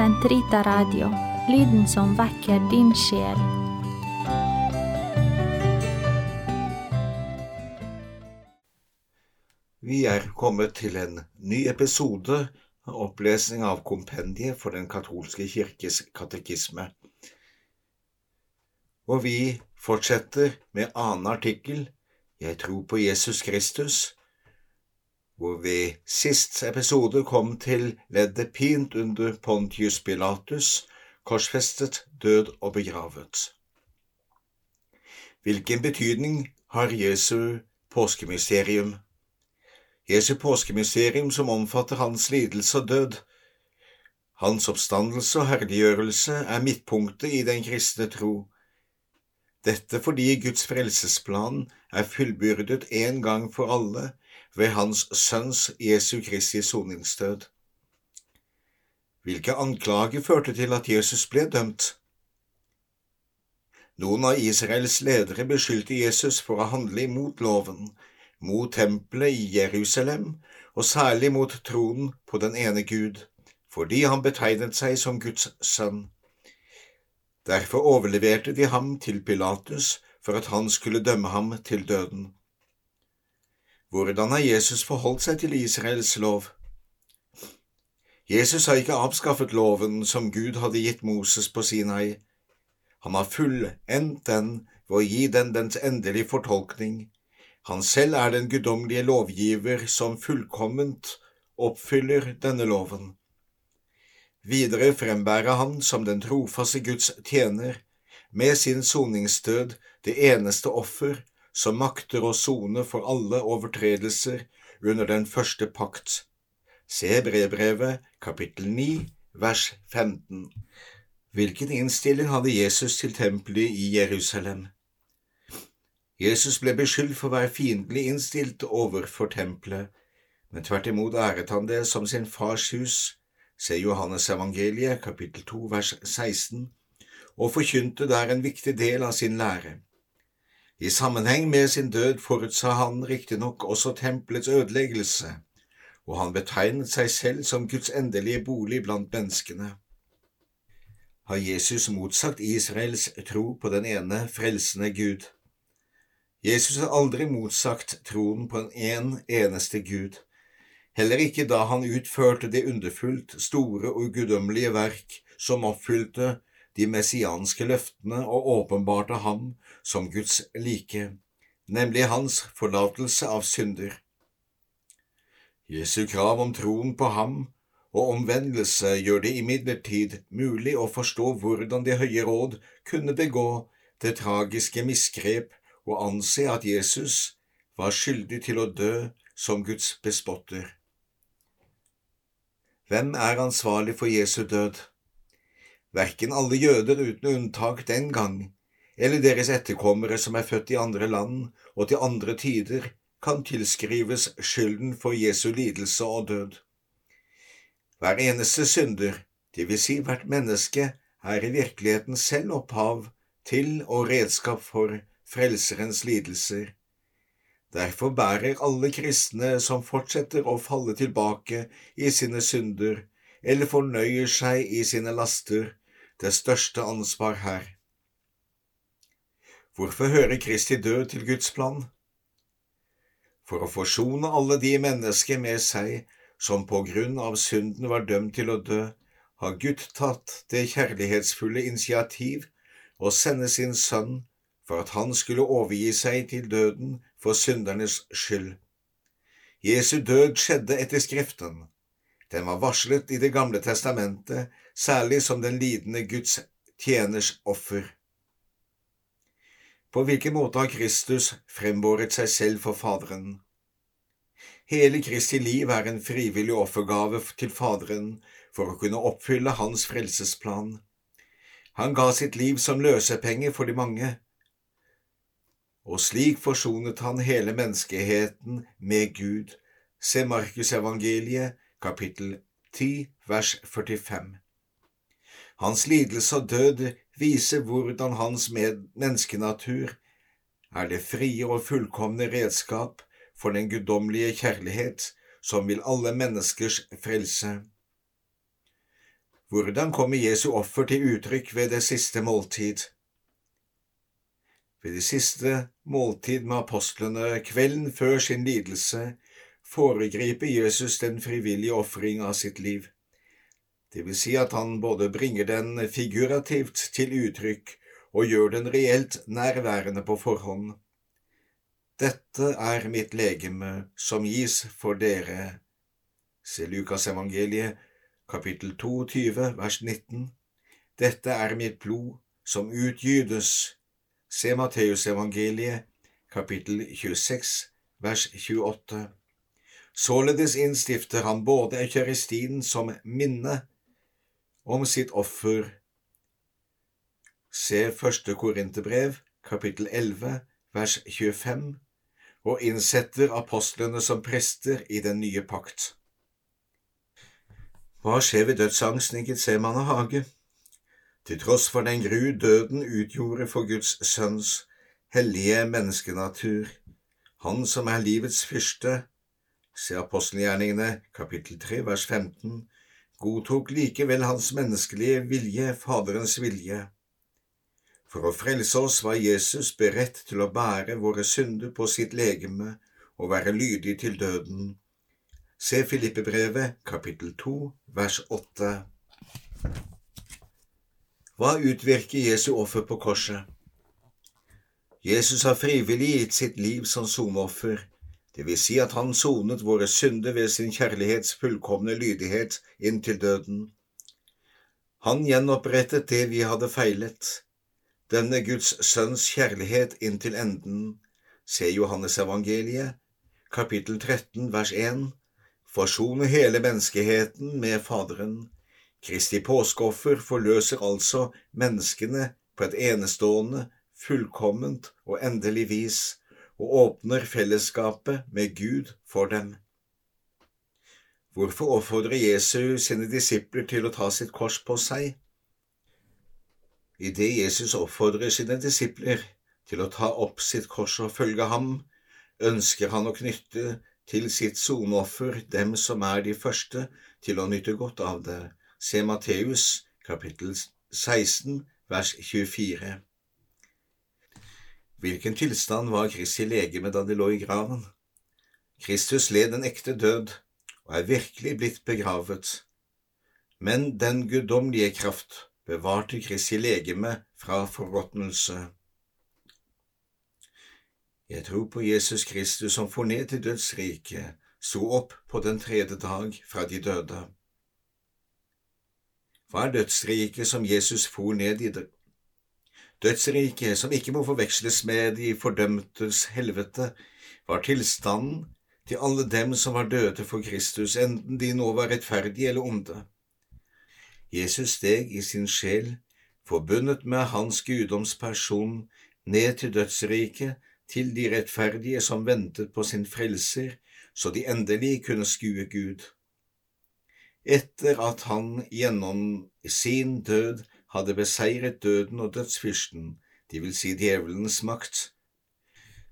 Sentrita Radio, lyden som vekker din sjel. Vi er kommet til en ny episode av opplesning av kompendiet for Den katolske kirkes katekisme. Og vi fortsetter med annen artikkel, Jeg tror på Jesus Kristus, hvor vi sist episode kom til leddet pint under Pontius Pilatus, korsfestet, død og begravet. Hvilken betydning har Jesu påskemysterium? Jesu påskemysterium som omfatter hans lidelse og død. Hans oppstandelse og herliggjørelse er midtpunktet i den kristne tro. Dette fordi Guds frelsesplan er fullbyrdet en gang for alle ved Hans Sønns Jesu Kristi soningsdød. Hvilke anklager førte til at Jesus ble dømt? Noen av Israels ledere beskyldte Jesus for å handle imot loven, mot tempelet i Jerusalem og særlig mot troen på den ene Gud, fordi han betegnet seg som Guds sønn. Derfor overleverte de ham til Pilatus for at han skulle dømme ham til døden. Hvordan har Jesus forholdt seg til Israels lov? Jesus har ikke avskaffet loven som Gud hadde gitt Moses på Sinai. Han har fullendt den ved å gi den dens endelige fortolkning. Han selv er den guddommelige lovgiver som fullkomment oppfyller denne loven. Videre frembærer han som den trofaste Guds tjener, med sin soningsdød det eneste offer som makter å sone for alle overtredelser under den første pakt. Se brevbrevet kapittel 9 vers 15. Hvilken innstilling hadde Jesus til tempelet i Jerusalem? Jesus ble beskyldt for å være fiendtlig innstilt overfor tempelet, men tvert imot æret han det som sin fars hus, se Johannes evangeliet kapittel 2 vers 16, og forkynte der en viktig del av sin lære. I sammenheng med sin død forutsa han riktignok også tempelets ødeleggelse, og han betegnet seg selv som Guds endelige bolig blant menneskene. Har Jesus motsagt Israels tro på den ene frelsende Gud? Jesus har aldri motsagt troen på en en eneste Gud, heller ikke da han utførte det underfullt store og guddommelige verk som oppfylte de messianske løftene og åpenbarte ham som Guds like, nemlig hans forlatelse av synder. Jesu krav om troen på ham og omvendelse gjør det imidlertid mulig å forstå hvordan Det høye råd kunne begå det tragiske misgrep og anse at Jesus var skyldig til å dø som Guds bespotter. Hvem er ansvarlig for Jesu død? Verken alle jøder uten unntak den gang, eller deres etterkommere som er født i andre land og til andre tider, kan tilskrives skylden for Jesu lidelse og død. Hver eneste synder, det vil si hvert menneske, er i virkeligheten selv opphav til og redskap for Frelserens lidelser. Derfor bærer alle kristne som fortsetter å falle tilbake i sine synder eller fornøyer seg i sine laster, det største ansvar her. Hvorfor hører Kristi død til Guds plan? For å forsone alle de mennesker med seg som på grunn av synden var dømt til å dø, har Gud tatt det kjærlighetsfulle initiativ å sende sin sønn for at han skulle overgi seg til døden for syndernes skyld. Jesu død skjedde etter Skriften. Den var varslet i Det gamle testamentet, særlig som den lidende Guds tjeners offer. På hvilken måte har Kristus frembåret seg selv for Faderen? Hele Kristi liv er en frivillig offergave til Faderen for å kunne oppfylle Hans frelsesplan. Han ga sitt liv som løsepenge for de mange, og slik forsonet han hele menneskeheten med Gud. Se Markus evangeliet, kapittel 10, vers 45. Hans lidelse og død viser hvordan hans menneskenatur er det frie og fullkomne redskap for den guddommelige kjærlighet som vil alle menneskers frelse. Hvordan kommer Jesu offer til uttrykk ved det siste måltid? Ved det siste måltid med apostlene kvelden før sin lidelse foregriper Jesus den frivillige ofring av sitt liv. Det vil si at han både bringer den figurativt til uttrykk og gjør den reelt nærværende på forhånd. Dette er mitt legeme som gis for dere. Se Lukas evangeliet, kapittel 22, vers 19. Dette er mitt blod som utgytes. Se Matteus evangeliet, kapittel 26, vers 28. Således innstifter han både eukaristien som minne om sitt offer. Se første Korinterbrev, kapittel 11, vers 25, og innsetter apostlene som prester i den nye pakt. Hva skjer ved dødsangsten i Getsemane hage? Til tross for den gru døden utgjorde for Guds sønns hellige menneskenatur, han som er livets fyrste, se apostelgjerningene kapittel 3 vers 15, godtok likevel hans menneskelige vilje Faderens vilje. For å frelse oss var Jesus beredt til å bære våre synder på sitt legeme og være lydig til døden. Se Filippebrevet kapittel 2 vers 8. Hva utvirker Jesu offer på korset? Jesus har frivillig gitt sitt liv som soneoffer det vil si at han sonet våre synder ved sin kjærlighets fullkomne lydighet inntil døden. Han gjenopprettet det vi hadde feilet, denne Guds sønns kjærlighet inntil enden. Se Johannes evangeliet, kapittel 13, vers 1. Forsone hele menneskeheten med Faderen. Kristi påskeoffer forløser altså menneskene på et enestående, fullkomment og endelig vis og åpner fellesskapet med Gud for dem. Hvorfor oppfordrer Jesus sine disipler til å ta sitt kors på seg? Idet Jesus oppfordrer sine disipler til å ta opp sitt kors og følge ham, ønsker han å knytte til sitt soneoffer dem som er de første til å nyte godt av det. Se Matteus kapittel 16 vers 24. Hvilken tilstand var Kristi legeme da de lå i graven? Kristus led en ekte død og er virkelig blitt begravet, men den guddommelige kraft bevarte Kristi legeme fra forråtnelse. Jeg tror på Jesus Kristus som for ned til dødsriket, sto opp på den tredje dag fra de døde. Hva er dødsriket som Jesus for ned i Dødsriket, som ikke må forveksles med de fordømtes helvete, var tilstanden til alle dem som var døde for Kristus, enten de nå var rettferdige eller onde. Jesus steg i sin sjel, forbundet med hans guddomsperson, ned til dødsriket, til de rettferdige som ventet på sin frelser, så de endelig kunne skue Gud. Etter at han gjennom sin død hadde beseiret døden og dødsfyrsten, det vil si djevelens makt,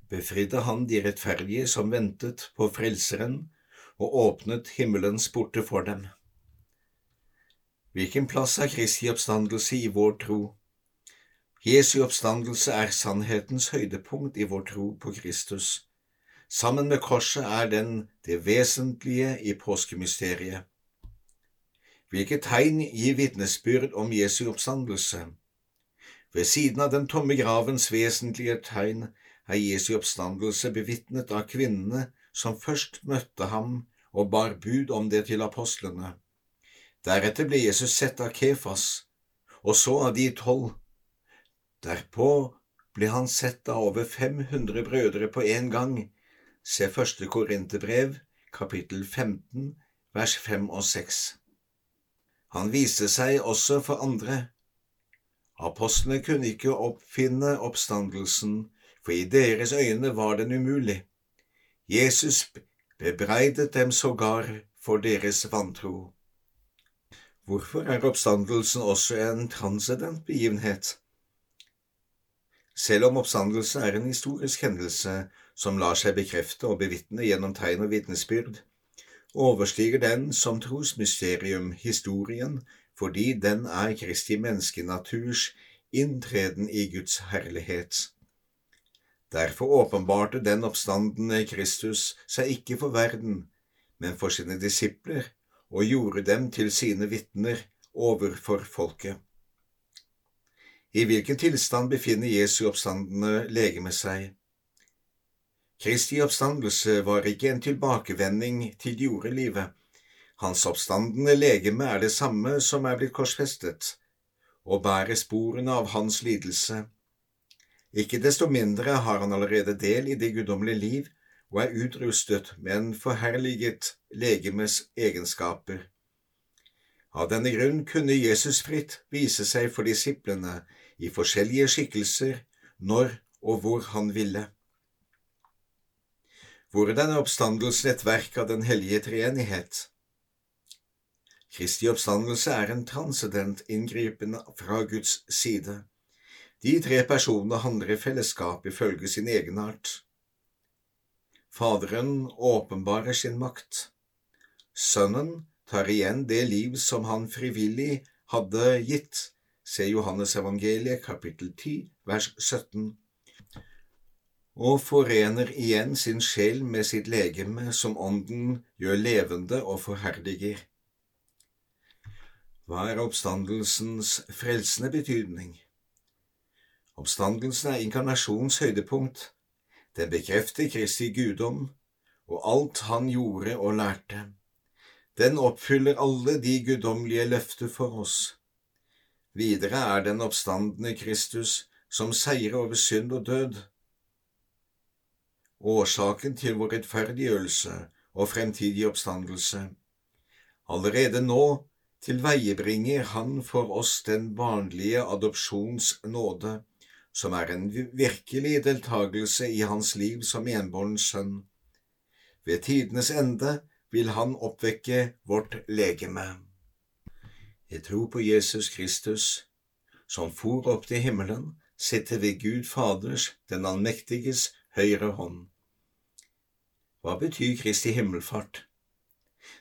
befridde han de rettferdige som ventet på Frelseren, og åpnet himmelens porter for dem. Hvilken plass har Kristi oppstandelse i vår tro? Jesu oppstandelse er sannhetens høydepunkt i vår tro på Kristus. Sammen med korset er den det vesentlige i påskemysteriet. Hvilke tegn gir vitnesbyrd om Jesu oppstandelse? Ved siden av den tomme gravens vesentlige tegn er Jesu oppstandelse bevitnet av kvinnene som først møtte ham og bar bud om det til apostlene. Deretter ble Jesus sett av Kefas, og så av de tolv. Derpå ble han sett av over 500 brødre på en gang. Se første Korinterbrev, kapittel 15, vers 5 og 6. Han viste seg også for andre. Apostlene kunne ikke oppfinne oppstandelsen, for i deres øyne var den umulig. Jesus bebreidet dem sågar for deres vantro. Hvorfor er oppstandelsen også en transcendent begivenhet? Selv om oppstandelse er en historisk hendelse som lar seg bekrefte og bevitne gjennom tegn og vitnesbyrd, overstiger den som trosmysterium historien fordi den er Kristi menneskenaturs inntreden i Guds herlighet. Derfor åpenbarte den oppstandende Kristus seg ikke for verden, men for sine disipler, og gjorde dem til sine vitner overfor folket. I hvilken tilstand befinner Jesu oppstandende legeme seg? Kristi oppstandelse var ikke en tilbakevending til jordelivet. Hans oppstandende legeme er det samme som er blitt korsfestet, og bærer sporene av hans lidelse. Ikke desto mindre har han allerede del i det guddommelige liv og er utrustet med en forherliget legemes egenskaper. Av denne grunn kunne Jesus fritt vise seg for disiplene i forskjellige skikkelser når og hvor han ville. Hvordan er oppstandelsen et verk av Den hellige treenighet? Kristi oppstandelse er en transcendent inngripen fra Guds side. De tre personene handler i fellesskap ifølge sin egenart. Faderen åpenbarer sin makt. Sønnen tar igjen det liv som han frivillig hadde gitt, se Johannes evangeliet kapittel 10 vers 17, og forener igjen sin sjel med sitt legeme som ånden gjør levende og forherdiger. Hva er oppstandelsens frelsende betydning? Oppstandelsen er inkarnasjonens høydepunkt. Den bekrefter Kristi guddom og alt han gjorde og lærte. Den oppfyller alle de guddommelige løfter for oss. Videre er den oppstandende Kristus som seier over synd og død. Årsaken til vår rettferdiggjørelse og fremtidige oppstandelse. Allerede nå tilveiebringer Han for oss den barnlige adopsjons nåde som er en virkelig deltakelse i hans liv som enbåren sønn. Ved tidenes ende vil han oppvekke vårt legeme. Jeg tror på Jesus Kristus, som for opp til himmelen, sitter ved Gud Faders, den allmektiges, høyre hånd. Hva betyr Kristi himmelfart?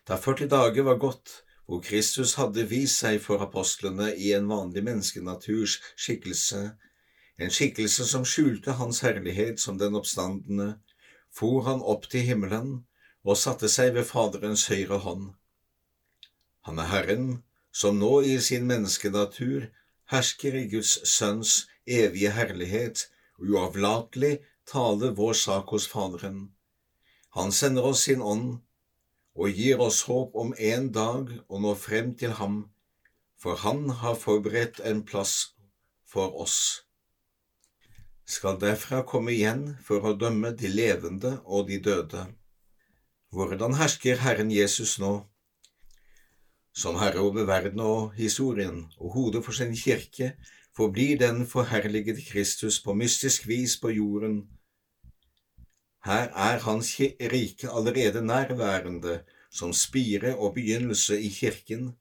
Da 40 dager var gått, hvor Kristus hadde vist seg for apostlene i en vanlig menneskenaturs skikkelse, en skikkelse som skjulte hans herlighet som den oppstandende, for han opp til himmelen og satte seg ved Faderens høyre hånd. Han er Herren, som nå i sin menneskenatur hersker i Guds Sønns evige herlighet uavlatelig taler vår sak hos Faderen. Han sender oss sin ånd og gir oss håp om en dag å nå frem til ham, for han har forberedt en plass for oss skal derfra komme igjen for å dømme de levende og de døde. Hvordan hersker Herren Jesus nå? Som herre over verden og historien og hodet for sin kirke forblir den forherligede Kristus på mystisk vis på jorden. Her er Hans rike allerede nærværende som spire og begynnelse i kirken.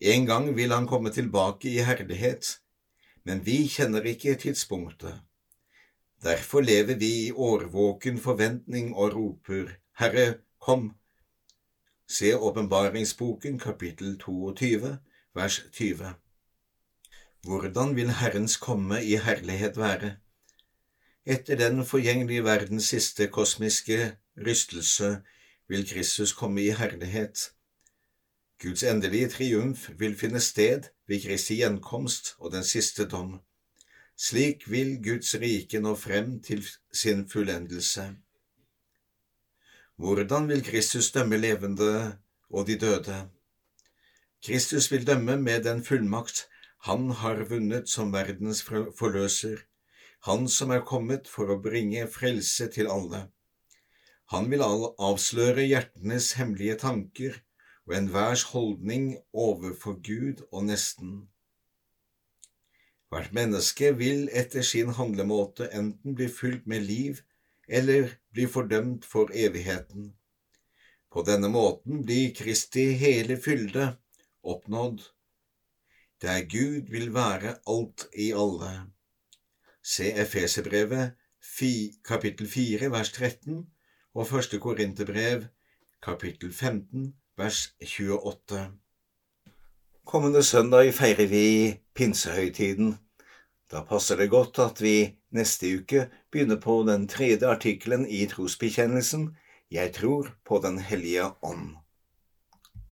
En gang vil han komme tilbake i herlighet men vi kjenner ikke tidspunktet. Derfor lever vi i årvåken forventning og roper, Herre, kom. Se åpenbaringsboken kapittel 22 vers 20. Hvordan vil Herrens komme i herlighet være? Etter den forgjengelige verdens siste kosmiske rystelse vil Kristus komme i herlighet. Guds endelige triumf vil finne sted ved Kristi gjenkomst og den siste dom. Slik vil Guds rike nå frem til sin fullendelse. Hvordan vil Kristus dømme levende og de døde? Kristus vil dømme med den fullmakt han har vunnet som verdens forløser, han som er kommet for å bringe frelse til alle. Han vil avsløre hjertenes hemmelige tanker og enhvers holdning overfor Gud og nesten. Hvert menneske vil etter sin handlemåte enten bli fylt med liv eller bli fordømt for evigheten. På denne måten blir Kristi hele fylde oppnådd, der Gud vil være alt i alle. Se Efeserbrevet kapittel 4 vers 13 og første Korinterbrev kapittel 15 vers 28. Kommende søndag feirer vi pinsehøytiden. Da passer det godt at vi neste uke begynner på den tredje artikkelen i trosbekjennelsen Jeg tror på Den hellige ånd.